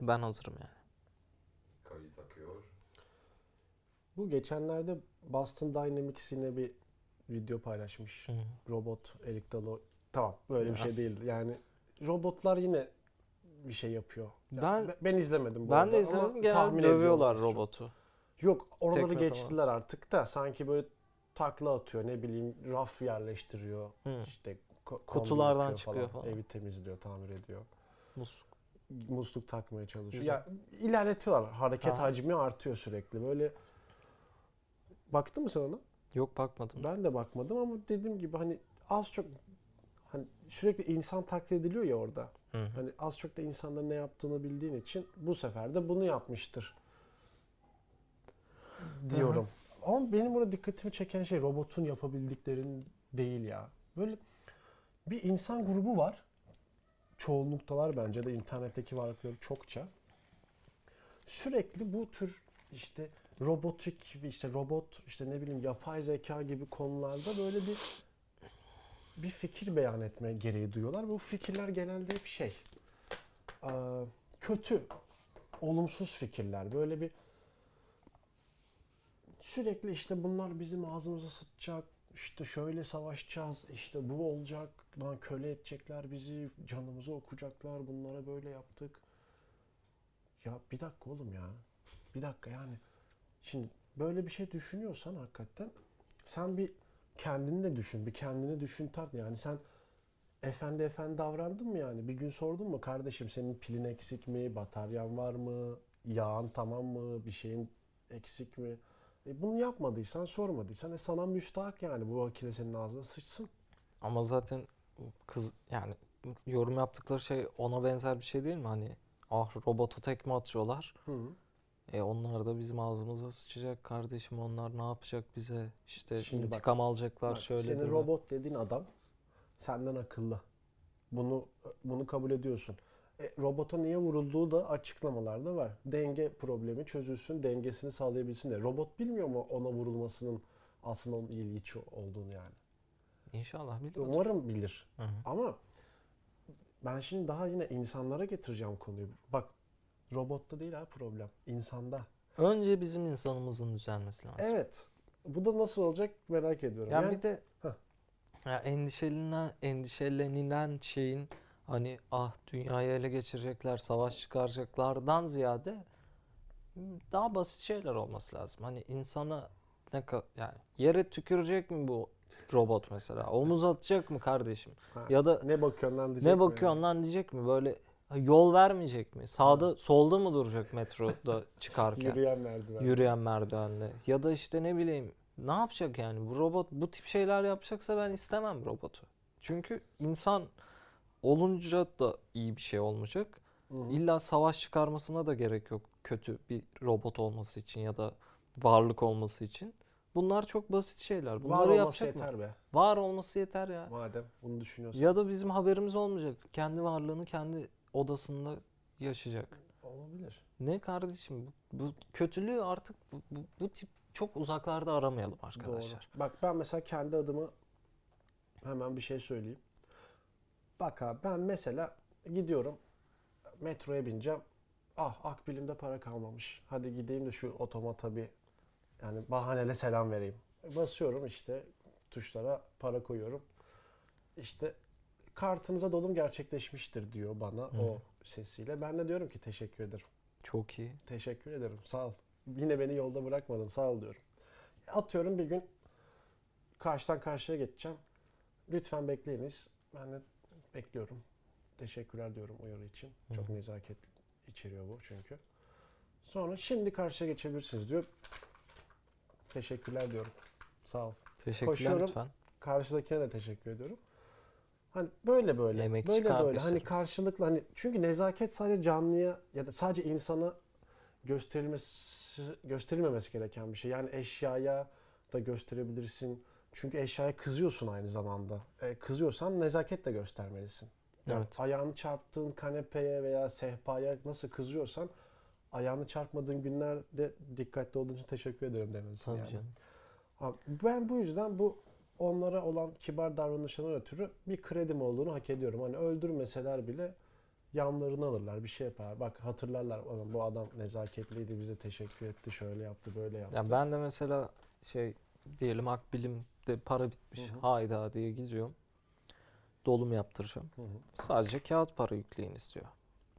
Ben hazırım yani. Kayıt akıyor. Bu geçenlerde Boston Dynamics yine bir video paylaşmış. Hı. Robot Eric Dalı. Tamam böyle bir şey değil. Yani robotlar yine bir şey yapıyor. Ya Ben- ben, ben izlemedim bu Ben arada de ama izlemedim. tahmin Genelde dövüyorlar ediyorum az çok. robotu. Yok oraları Tekme falan geçtiler artık da sanki böyle takla atıyor ne bileyim raf yerleştiriyor. Hı. İşte ko- Kutulardan yapıyor çıkıyor falan. Evi temizliyor, tamir ediyor. Musluk. Musluk takmaya çalışıyor. Ya ilerletiyorlar. Hareket Ha. hacmi artıyor sürekli. Böyle baktın mı sen ona? Yok bakmadım. Ben de bakmadım ama dediğim gibi hani az çok hani sürekli insan taklit ediliyor ya orada. Hı hı. Hani az çok da insanların ne yaptığını bildiğin için bu sefer de bunu yapmıştır diyorum. Ama benim burada dikkatimi çeken şey robotun yapabildiklerin değil ya. Böyle bir insan grubu var. Çoğunluktalar bence de internetteki varlıkları çokça. Sürekli bu tür işte robotik işte robot işte ne bileyim yapay zeka gibi konularda böyle bir bir fikir beyan etme gereği duyuyorlar. Bu fikirler genelde hep şey kötü, olumsuz fikirler. Böyle bir sürekli işte bunlar bizim ağzımıza sıçacak, işte şöyle savaşacağız, işte bu olacak, lan köle edecekler bizi, canımızı okuyacaklar, bunlara böyle yaptık. Ya bir dakika oğlum ya. Bir dakika yani. Şimdi böyle bir şey düşünüyorsan hakikaten sen bir kendini de düşün, bir kendini düşün tart. Yani sen efendi efendi davrandın mı yani? Bir gün sordun mu kardeşim senin pilin eksik mi, bataryan var mı, yağın tamam mı, bir şeyin eksik mi? E bunu yapmadıysan, sormadıysan e sana müstahak yani bu makine senin ağzına sıçsın. Ama zaten kız yani yorum yaptıkları şey ona benzer bir şey değil mi? Hani ah robotu tekme atıyorlar. Hı. E onlar da bizim ağzımıza sıçacak kardeşim. Onlar ne yapacak bize? İşte Şimdi bak- intikam alacaklar Bak, şöyle senin robot dediğin adam senden akıllı. Bunu bunu kabul ediyorsun. E, robota niye vurulduğu da açıklamalarda var. Denge problemi çözülsün, dengesini sağlayabilsin de. Robot bilmiyor mu ona vurulmasının aslında onun iyiliği olduğunu yani. İnşallah biliyordur. Umarım bilir. Hı hı. Ama ben şimdi daha yine insanlara getireceğim konuyu. Bak robotta değil ha problem. insanda. Önce bizim insanımızın düzelmesi lazım. Evet. Bu da nasıl olacak merak ediyorum. Ya Yani- bir de Heh. ya endişelenen, endişelenilen şeyin hani ah dünyayı ele geçirecekler, savaş çıkaracaklardan ziyade daha basit şeyler olması lazım. Hani insana ne yani yere tükürecek mi bu robot mesela? Omuz atacak mı kardeşim? Ha, Ya da ne bakıyorsun lan diyecek ne mi bakıyorsun lan diyecek mi? Böyle yol vermeyecek mi? Sağda, solda mı duracak metroda çıkarken? Yürüyen merdiven. Yürüyen merdivende. Ya da işte ne bileyim ne yapacak yani? Bu robot bu tip şeyler yapacaksa ben istemem robotu. Çünkü insan olunca da iyi bir şey olmayacak. Hı. İlla savaş çıkarmasına da gerek yok kötü bir robot olması için ya da varlık olması için. Bunlar çok basit şeyler. Bunları Var olması yapacak mı? yeter be. Var olması yeter ya. Madem bunu düşünüyorsan. Ya da bizim haberimiz olmayacak. Kendi varlığını kendi odasında yaşayacak. Olabilir. Ne kardeşim bu, bu kötülüğü artık bu, bu, bu tip çok uzaklarda aramayalım arkadaşlar. Doğru. Bak ben mesela kendi adımı hemen bir şey söyleyeyim. Bak abi ben mesela gidiyorum metroya bineceğim. Ah akbilimde para kalmamış. Hadi gideyim de şu otomata bir yani bahaneyle selam vereyim. Basıyorum işte tuşlara para koyuyorum. İşte kartınıza dolum gerçekleşmiştir diyor bana o sesiyle. Ben de diyorum ki teşekkür ederim. Çok iyi. Teşekkür ederim. Sağ ol. Yine beni yolda bırakmadın. Sağ ol diyorum. Atıyorum bir gün karşıdan karşıya geçeceğim. Lütfen bekleyiniz. Ben de bekliyorum. Teşekkürler diyorum uyarı için. Çok nezaket içeriyor bu çünkü. Sonra şimdi karşıya geçebilirsiniz diyor. Teşekkürler diyorum. Sağ ol. Teşekkürler Koşuyorum. lütfen. Karşıdakine de teşekkür ediyorum. Hani böyle böyle. Emekçi böyle böyle. Hani karşılıklı hani çünkü nezaket sadece canlıya ya da sadece insana gösterilmesi gösterilmemesi gereken bir şey. Yani eşyaya da gösterebilirsin. Çünkü eşyaya kızıyorsun aynı zamanda. E, kızıyorsan nezaket de göstermelisin. Yani Evet. ayağını çarptığın kanepeye veya sehpaya nasıl kızıyorsan ayağını çarpmadığın günlerde dikkatli olduğun için teşekkür ederim demelisin Tabii yani. canım. Abi ben bu yüzden bu onlara olan kibar davranışlarına ötürü bir kredim olduğunu hak ediyorum. Hani öldürmeseler bile yanlarını alırlar, bir şey yapar. Bak hatırlarlar, "Ulan bu adam nezaketliydi, bize teşekkür etti, şöyle yaptı, böyle yaptı. Ya ben de mesela şey diyelim akbilimde para bitmiş. Hı hı. Hayda diye gidiyorum. Dolum yaptıracağım. Hı hı. Sadece kağıt para yükleyin istiyor.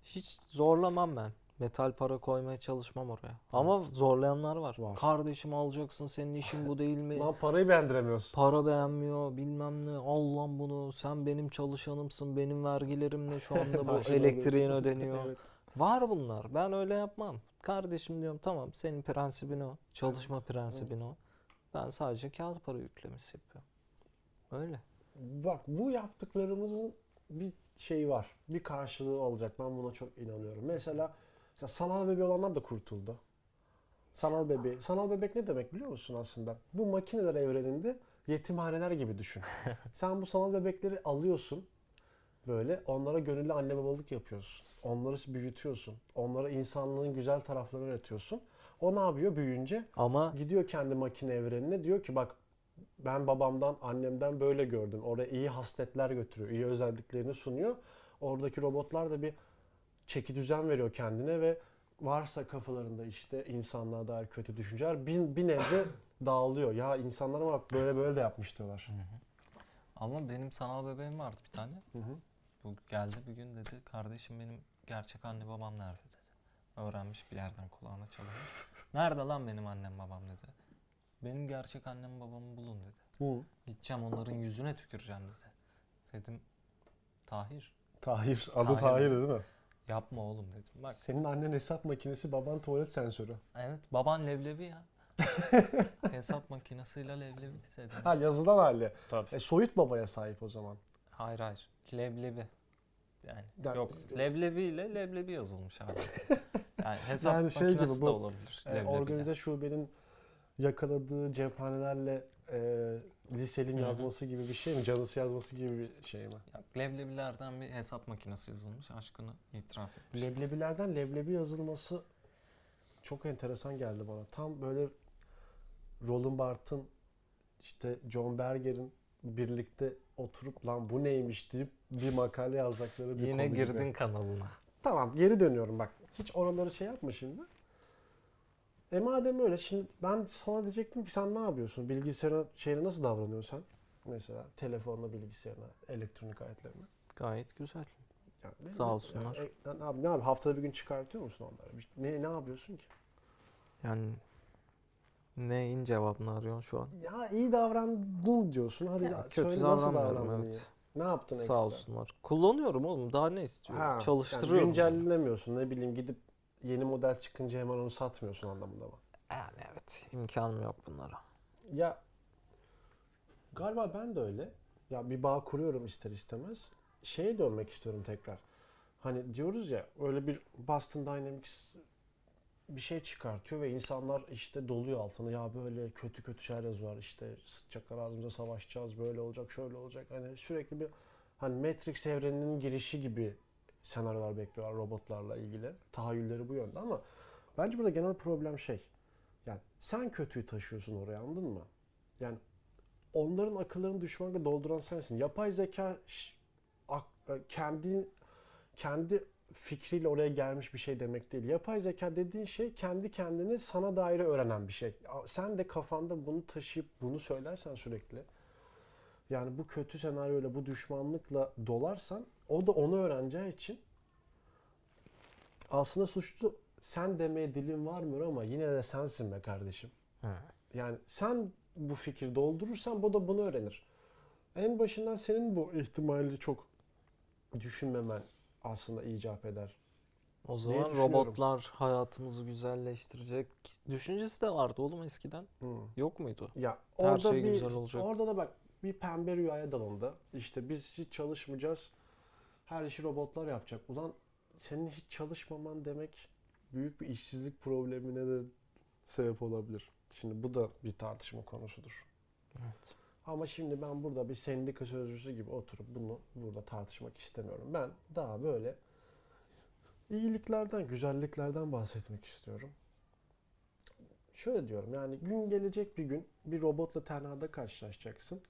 Hiç zorlamam ben. Metal para koymaya çalışmam oraya. Ama zorlayanlar var. Var. Kardeşim alacaksın senin işin bu değil mi? Lan parayı beğendiremiyorsun. Para beğenmiyor bilmem ne. Al lan bunu. Sen benim çalışanımsın. Benim vergilerimle şu anda bu elektriğin ödeniyor. Evet. Var bunlar. Ben öyle yapmam. Kardeşim diyorum tamam senin prensibin o. Çalışma Evet, prensibin evet. o. Ben sadece kağıt para yüklemesi yapıyorum. Öyle. Bak bu yaptıklarımızın bir şeyi var. Bir karşılığı olacak. Ben buna çok inanıyorum. Mesela, mesela sanal bebeği olanlar da kurtuldu. Sanal bebeği. Sanal bebek ne demek biliyor musun aslında? Bu makineler evreninde yetimhaneler gibi düşün. Sen bu sanal bebekleri alıyorsun. Böyle onlara gönüllü anne babalık yapıyorsun. Onları büyütüyorsun. Onlara insanlığın güzel taraflarını öğretiyorsun. O ne yapıyor büyüyünce? Ama Gidiyor kendi makine evrenine diyor ki bak ben babamdan annemden böyle gördüm. Oraya iyi hasletler götürüyor. iyi özelliklerini sunuyor. Oradaki robotlar da bir çeki düzen veriyor kendine ve varsa kafalarında işte insanlığa dair kötü düşünceler bir, bir nebze dağılıyor. Ya insanlara bak böyle böyle de yapmış diyorlar. ama benim sanal bebeğim vardı bir tane. Hı hı. Bu geldi bir gün dedi kardeşim benim gerçek anne babam nerede dedi. Öğrenmiş bir yerden kulağına çalıyor. Nerede lan benim annem babam dedi. Benim gerçek annem babamı bulun dedi. Hı. Gideceğim onların yüzüne tüküreceğim dedi. Dedim Tahir Tahir. Adı Tahir. Tahir değil mi? yapma oğlum dedim. Bak Senin annen hesap makinesi, baban tuvalet sensörü. evet baban leblebi ya. Hesap makinesiyle leblebi dedim. Ha yazılan hali. Tabii. E, soyut babaya sahip o zaman. Hayır hayır. Leblebi. Yani Ya- yok leblebi ile leblebi yazılmış abi. Yani hesap Yani şey gibi bu, de olabilir. E, organize şubenin yakaladığı cephanelerle e, hı. yazması gibi bir şey mi? Canısı yazması gibi bir şey mi? Ya, leblebilerden bir hesap makinesi yazılmış. Aşkını itiraf etmiş. Leblebilerden leblebi yazılması çok enteresan geldi bana. Tam böyle Roland Barthes'ın işte John Berger'in birlikte oturup lan bu neymiş deyip bir makale yazacakları bir Yine konu girdin gibi. kanalına. Tamam geri dönüyorum bak. Hiç oraları şey yapma şimdi. E madem öyle şimdi ben sana diyecektim ki sen ne yapıyorsun? Bilgisayara şeyine nasıl davranıyorsun sen? Mesela telefonla bilgisayarına, elektronik aletlerine. Gayet güzel. Yani Sağ ne- olsunlar. yani, e, ne, yap- ne yap- haftada bir gün çıkartıyor musun onları? Ne, ne yapıyorsun ki? Yani neyin cevabını arıyorsun şu an? Ya iyi davrandın diyorsun. Hadi Ya, ya, kötü söyle nasıl davrandın evet. iyi? Ne yaptın ekstra? Sağ olsunlar. Kullanıyorum oğlum. Daha ne istiyorum? Ha, Çalıştırıyorum. Yani güncellemiyorsun ne bileyim gidip yeni model çıkınca hemen onu satmıyorsun anlamında mı? Yani evet. imkanım yok bunlara. Ya galiba ben de öyle. Ya bir bağ kuruyorum ister istemez. Şeye dönmek istiyorum tekrar. Hani diyoruz ya öyle bir Boston Dynamics bir şey çıkartıyor ve insanlar işte doluyor altına. Ya böyle kötü kötü şeyler yazıyorlar işte sıçacaklar ağzımıza savaşacağız böyle olacak şöyle olacak. Hani sürekli bir hani Matrix evreninin girişi gibi senaryolar bekliyorlar robotlarla ilgili. Tahayyülleri bu yönde ama bence burada genel problem şey. Yani sen kötüyü taşıyorsun oraya anladın mı? Yani onların akıllarını düşmanla dolduran sensin. Yapay zeka e, kendi kendi fikriyle oraya gelmiş bir şey demek değil. Yapay zeka dediğin şey kendi kendini sana dair öğrenen bir şey. Sen de kafanda bunu taşıyıp bunu söylersen sürekli yani bu kötü senaryoyla, bu düşmanlıkla dolarsan o da onu öğreneceği için aslında suçlu sen demeye dilin varmıyor ama yine de sensin be kardeşim. Hı. Yani sen bu fikri doldurursan bu da bunu öğrenir. En başından senin bu ihtimali çok düşünmemen aslında icap eder. O zaman robotlar hayatımızı güzelleştirecek düşüncesi de vardı oğlum eskiden. Hı. Yok muydu? Ya Her orada şey bir güzel olacak. orada da bak bir pembe rüyaya dalındı. İşte biz hiç çalışmayacağız. Her işi robotlar yapacak. Ulan senin hiç çalışmaman demek büyük bir işsizlik problemine de sebep olabilir. Şimdi bu da bir tartışma konusudur. Evet. Ama şimdi ben burada bir sendika sözcüsü gibi oturup bunu burada tartışmak istemiyorum. Ben daha böyle iyiliklerden, güzelliklerden bahsetmek istiyorum. Şöyle diyorum yani gün gelecek bir gün bir robotla tenhada karşılaşacaksın.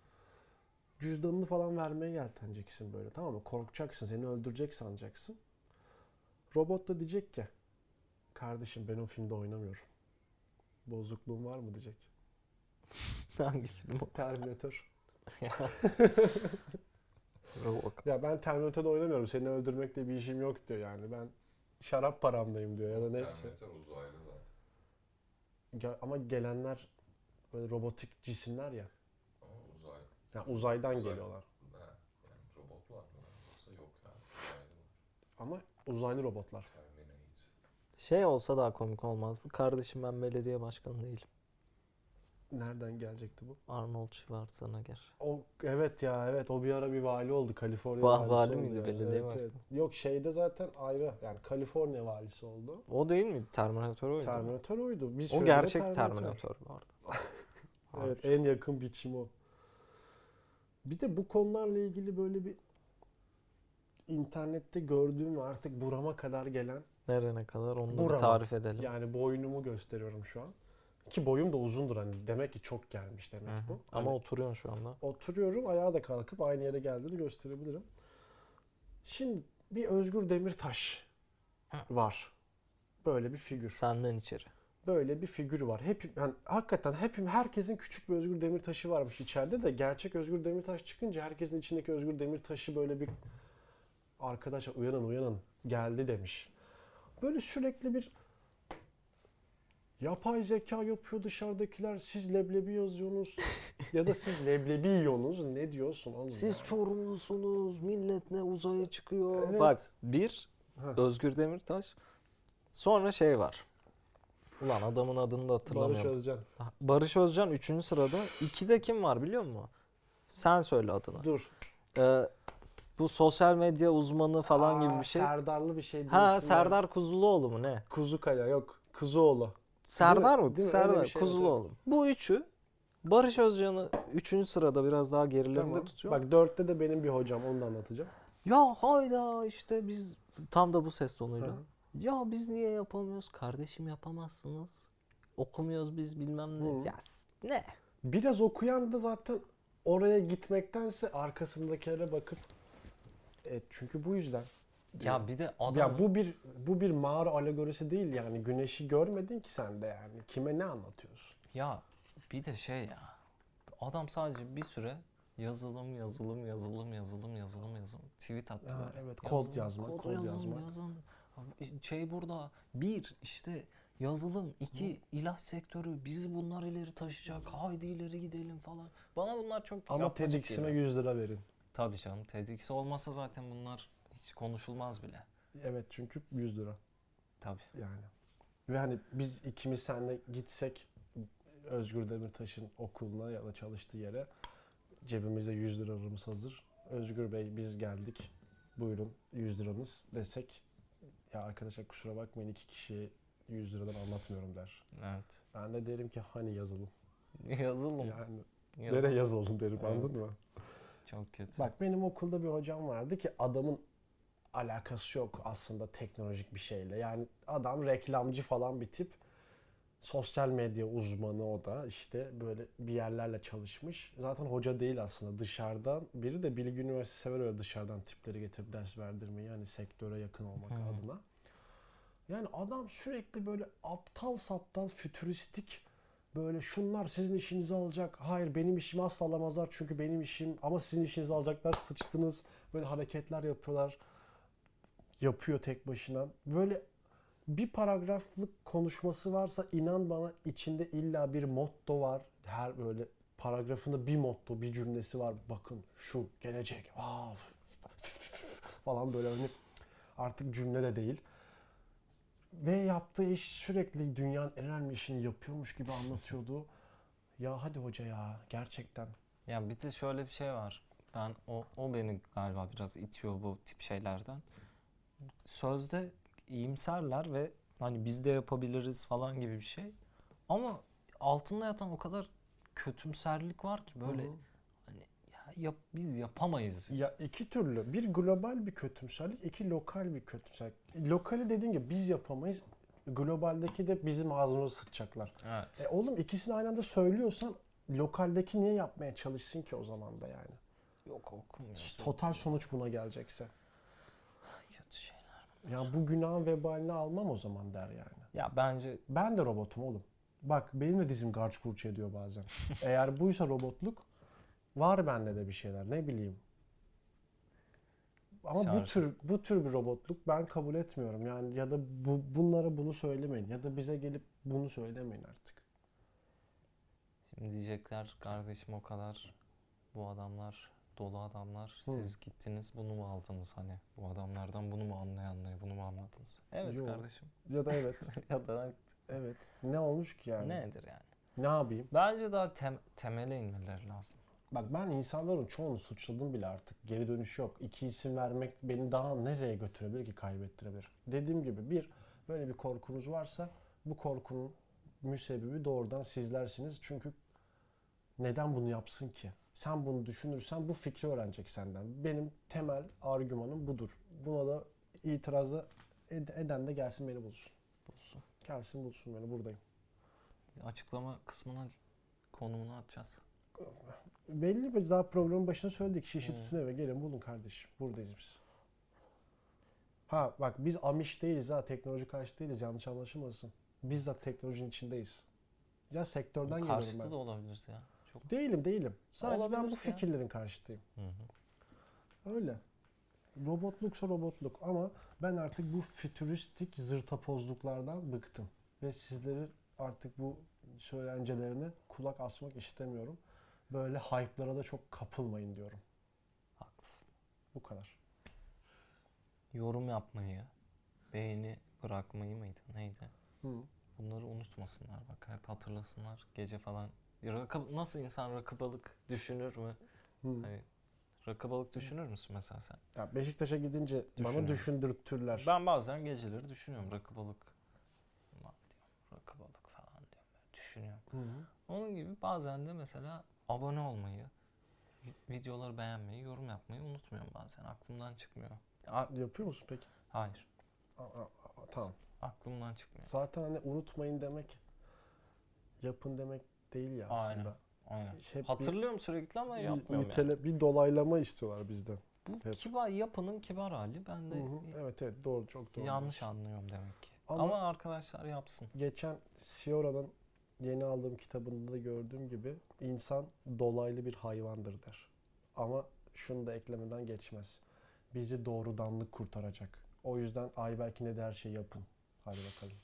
Cüzdanını falan vermeye yelteneceksin böyle tamam mı? Korkacaksın, seni öldürecek sanacaksın. Robot da diyecek ki kardeşim ben o filmde oynamıyorum. Bozukluğum var mı diyecek. Hangi film o? Terminator. Robocop. Ya ben Terminator'da oynamıyorum. Seni öldürmekle bir işim yok diyor yani. Ben şarap paramdayım diyor ya da neyse. Terminator uzaylı zaten. Ya- ama gelenler böyle robotik cisimler ya. Ama uzay. Yani uzaydan Uzay. geliyorlar. Ne? Yani robot var mı? Yoksa yok yani. Uzaylı var. Ama uzaylı robotlar. Terminate. Şey olsa daha komik olmaz mı? Kardeşim ben belediye başkanı değilim. Nereden gelecekti bu? Arnold Schwarzenegger. O evet ya evet o bir ara bir vali oldu Kaliforniya Va- valisi vali miydi, yani. belediye Evet, başkanı? evet. Yok şeyde zaten ayrı yani Kaliforniya valisi oldu. O değil miydi? Terminator oydu. Terminator oydu. Biz O gerçek Terminator. Terminator bu arada. Evet en yakın biçim o. Bir de bu konularla ilgili böyle bir internette gördüğüm artık burama kadar gelen Nerene kadar onu da bir tarif edelim. yani boynumu gösteriyorum şu an. Ki boyum da uzundur hani demek ki çok gelmiş demek Hı hı. bu. Ama Hani oturuyorsun şu anda. oturuyorum ayağa da kalkıp aynı yere geldiğini gösterebilirim. Şimdi bir Özgür Demirtaş Hı. var. Böyle bir figür. Senden içeri. Böyle bir figür var. Hep yani hakikaten hep herkesin küçük bir Özgür Demirtaş'ı varmış içeride de gerçek Özgür Demirtaş çıkınca herkesin içindeki Özgür Demirtaş'ı böyle bir arkadaşlar uyanın uyanın geldi demiş. Böyle sürekli bir yapay zeka yapıyor dışarıdakiler. Siz leblebi yazıyorsunuz ya da siz leblebi yiyorsunuz. Ne diyorsun oğlum? Siz ya? Çorumlusunuz, millet ne uzaya çıkıyor. Evet. Bak bir Ha, Özgür Demirtaş. Sonra şey var. Ulan adamın adını da Barış hatırlamıyorum. Özcan. Barış Özcan 3. sırada. 2'de kim var biliyor musun? Sen söyle adını. Dur. Ee, bu sosyal medya uzmanı falan gibi Aa, bir şey. Serdarlı bir şey Ha. Serdar Kuzuloğlu mu ne? Kuzukaya yok. Kuzuoğlu. Serdar mı? Değil mi? Serdar şey, Kuzuloğlu. Bu üçü Barış Özcan'ı 3. sırada biraz daha gerilerinde Tamam. tutuyor. Bak dörtte de benim bir hocam onu da anlatacağım. Ya hayda işte biz tam da bu ses tonuyla. Hı. Ya biz niye yapamıyoruz? Kardeşim yapamazsınız. Okumuyoruz biz bilmem ne. Hı. Ya ne? Biraz okuyan da zaten oraya gitmektense arkasındakilere bakıp evet çünkü bu yüzden. Ya bir de adam Ya bu bir bu bir mağara alegorisi değil yani güneşi görmedin ki sen de yani. Kime ne anlatıyorsun? ya bir de şey ya. Adam sadece bir süre yazılım yazılım yazılım yazılım yazılım yazılım tweet attı Ha, böyle. evet, kod yazmak, kod kod yazın, yazmak. yazın. Şey burada bir işte yazılım iki ilaç sektörü bizi bunlar ileri taşıyacak. Haydi ileri gidelim falan. Bana bunlar çok Ama TEDx'ime geliyor. 100 lira verin. Tabii canım TEDx olmasa zaten bunlar konuşulmaz bile. Evet çünkü 100 lira Tabii. yani. Ve hani biz ikimiz seninle gitsek Özgür Demirtaş'ın okuluna ya da çalıştığı yere cebimizde 100 liramız hazır. Özgür Bey biz geldik. Buyurun 100 liranız desek ya arkadaşlar kusura bakmayın iki kişiye 100 liradan anlatmıyorum der. Evet. Ben de derim ki hani yazılım. Yazılım. Yani yazılım. nereye yazalım derim Evet. anladın mı? Çok kötü. Bak benim okulda bir hocam vardı ki adamın alakası yok aslında teknolojik bir şeyle. Yani adam reklamcı falan bir tip. Sosyal medya uzmanı o da işte böyle bir yerlerle çalışmış. Zaten hoca değil aslında dışarıdan. Biri de Bilgi Üniversitesi sever öyle dışarıdan tipleri getirip ders verdirmeyi. Yani sektöre yakın olmak Hı. adına. Yani adam sürekli böyle aptal saptal fütüristik böyle şunlar sizin işinizi alacak. Hayır benim işimi asla alamazlar çünkü benim işim ama sizin işinizi alacaklar. Sıçtınız. Böyle hareketler yapıyorlar. Yapıyor tek başına. Böyle bir paragraflık konuşması varsa inan bana içinde illa bir motto var. Her böyle paragrafında bir motto, bir cümlesi var. Bakın şu gelecek. Aa, falan böyle hani artık cümle de değil. Ve yaptığı iş sürekli dünyanın en önemli işini yapıyormuş gibi anlatıyordu. Ya hadi hoca ya gerçekten. Ya bir de şöyle bir şey var. Ben o, o beni galiba biraz itiyor bu tip şeylerden. Sözde iyimserler ve hani biz de yapabiliriz falan gibi bir şey. Ama altında yatan o kadar kötümserlik var ki böyle Hı hani ya yap, biz yapamayız. Ya iki türlü. Bir global bir kötümserlik, iki lokal bir kötümserlik. Lokali dediğim gibi biz yapamayız. Globaldeki de bizim ağzımıza sıçacaklar. Evet. E oğlum ikisini aynı anda söylüyorsan lokaldeki niye yapmaya çalışsın ki o zaman da yani? Yok okumuyor. Total sonuç buna gelecekse. Ya bu günahın vebalini almam o zaman der yani. Ya bence Ben de robotum oğlum. Bak benim de dizim garç kurç ediyor bazen. Eğer buysa robotluk var bende de bir şeyler ne bileyim. Ama bu tür bu tür bir robotluk ben kabul etmiyorum. Yani ya da bu, bunlara bunu söylemeyin ya da bize gelip bunu söylemeyin artık. şimdi diyecekler kardeşim o kadar bu adamlar dolu adamlar Hı. siz gittiniz bunu mu aldınız hani bu adamlardan bunu mu anlayanlayı bunu mu anladınız? Evet Yok. kardeşim. Ya da evet. ya da evet. Ne olmuş ki yani? nedir yani? Ne yapayım? Bence daha tem- temele inmeleri lazım. Bak ben insanların çoğunu suçladım bile artık. Geri dönüş yok. İki isim vermek beni daha nereye götürebilir ki kaybettirebilir. Dediğim gibi bir böyle bir korkunuz varsa bu korkunun müsebbibi doğrudan sizlersiniz. Çünkü neden bunu yapsın ki? Sen bunu düşünürsen bu fikri öğrenecek senden. Benim temel argümanım budur. Buna da itirazı ed- eden de gelsin beni bulsun. Bulsun. Gelsin bulsun beni buradayım. Açıklama kısmına konumunu atacağız. Belli bir daha programın başında söyledik. Şişi Hmm. tutun eve gelin bulun kardeşim. Buradayız biz. Ha bak biz amiş değiliz ha. Teknoloji karşı değiliz. Yanlış anlaşılmasın. Biz de teknolojinin içindeyiz. Ya sektörden geliyorum Karşıtı ben. da olabiliriz ya. Çok. Değilim değilim. Sadece ben bu ya. fikirlerin karşıtıyım. Hı hı. Öyle. Robotluksa robotluk ama ben artık bu fütüristik zırtapozluklardan bıktım. Ve sizleri artık bu söylencelerine kulak asmak istemiyorum. Böyle hype'lara da çok kapılmayın diyorum. Haklısın. Bu kadar. Yorum yapmayı, beğeni bırakmayı mıydı? Neydi? Hı. Bunları unutmasınlar bak hep hatırlasınlar gece falan. Rakı, nasıl insan rakı balık düşünür mü? Hı. Hani rakı balık düşünür müsün mesela sen? Ya Beşiktaş'a gidince bana Düşünüyorum. düşündürtürler. Ben bazen geceleri düşünüyorum rakı balık. Ulan diyorum rakı balık falan diyorum. böyle Düşünüyorum. Hı hı. Onun gibi bazen de mesela abone olmayı, vi- videoları beğenmeyi, yorum yapmayı unutmuyorum bazen. Aklımdan çıkmıyor. A- Yapıyor musun peki? Hayır. Aa, aa, aa, tamam. Aklımdan çıkmıyor. Zaten hani unutmayın demek yapın demek değil ya aslında. Aynen. Aynen. Hep bir- Hatırlıyorum sürekli ama yapmıyorum yani. nitele- bir dolaylama istiyorlar bizden. Bu Hep. kibar yapının kibar hali. Ben de Hı hı. Evet evet doğru çok doğru. yanlış anlıyorum demek ki. Ama- Ama, arkadaşlar yapsın. Geçen Siora'nın yeni aldığım kitabında da gördüğüm gibi insan dolaylı bir hayvandır der. Ama şunu da eklemeden geçmez. Bizi doğrudanlık kurtaracak. O yüzden Ayberk'ine de her şeyi yapın. Hadi bakalım.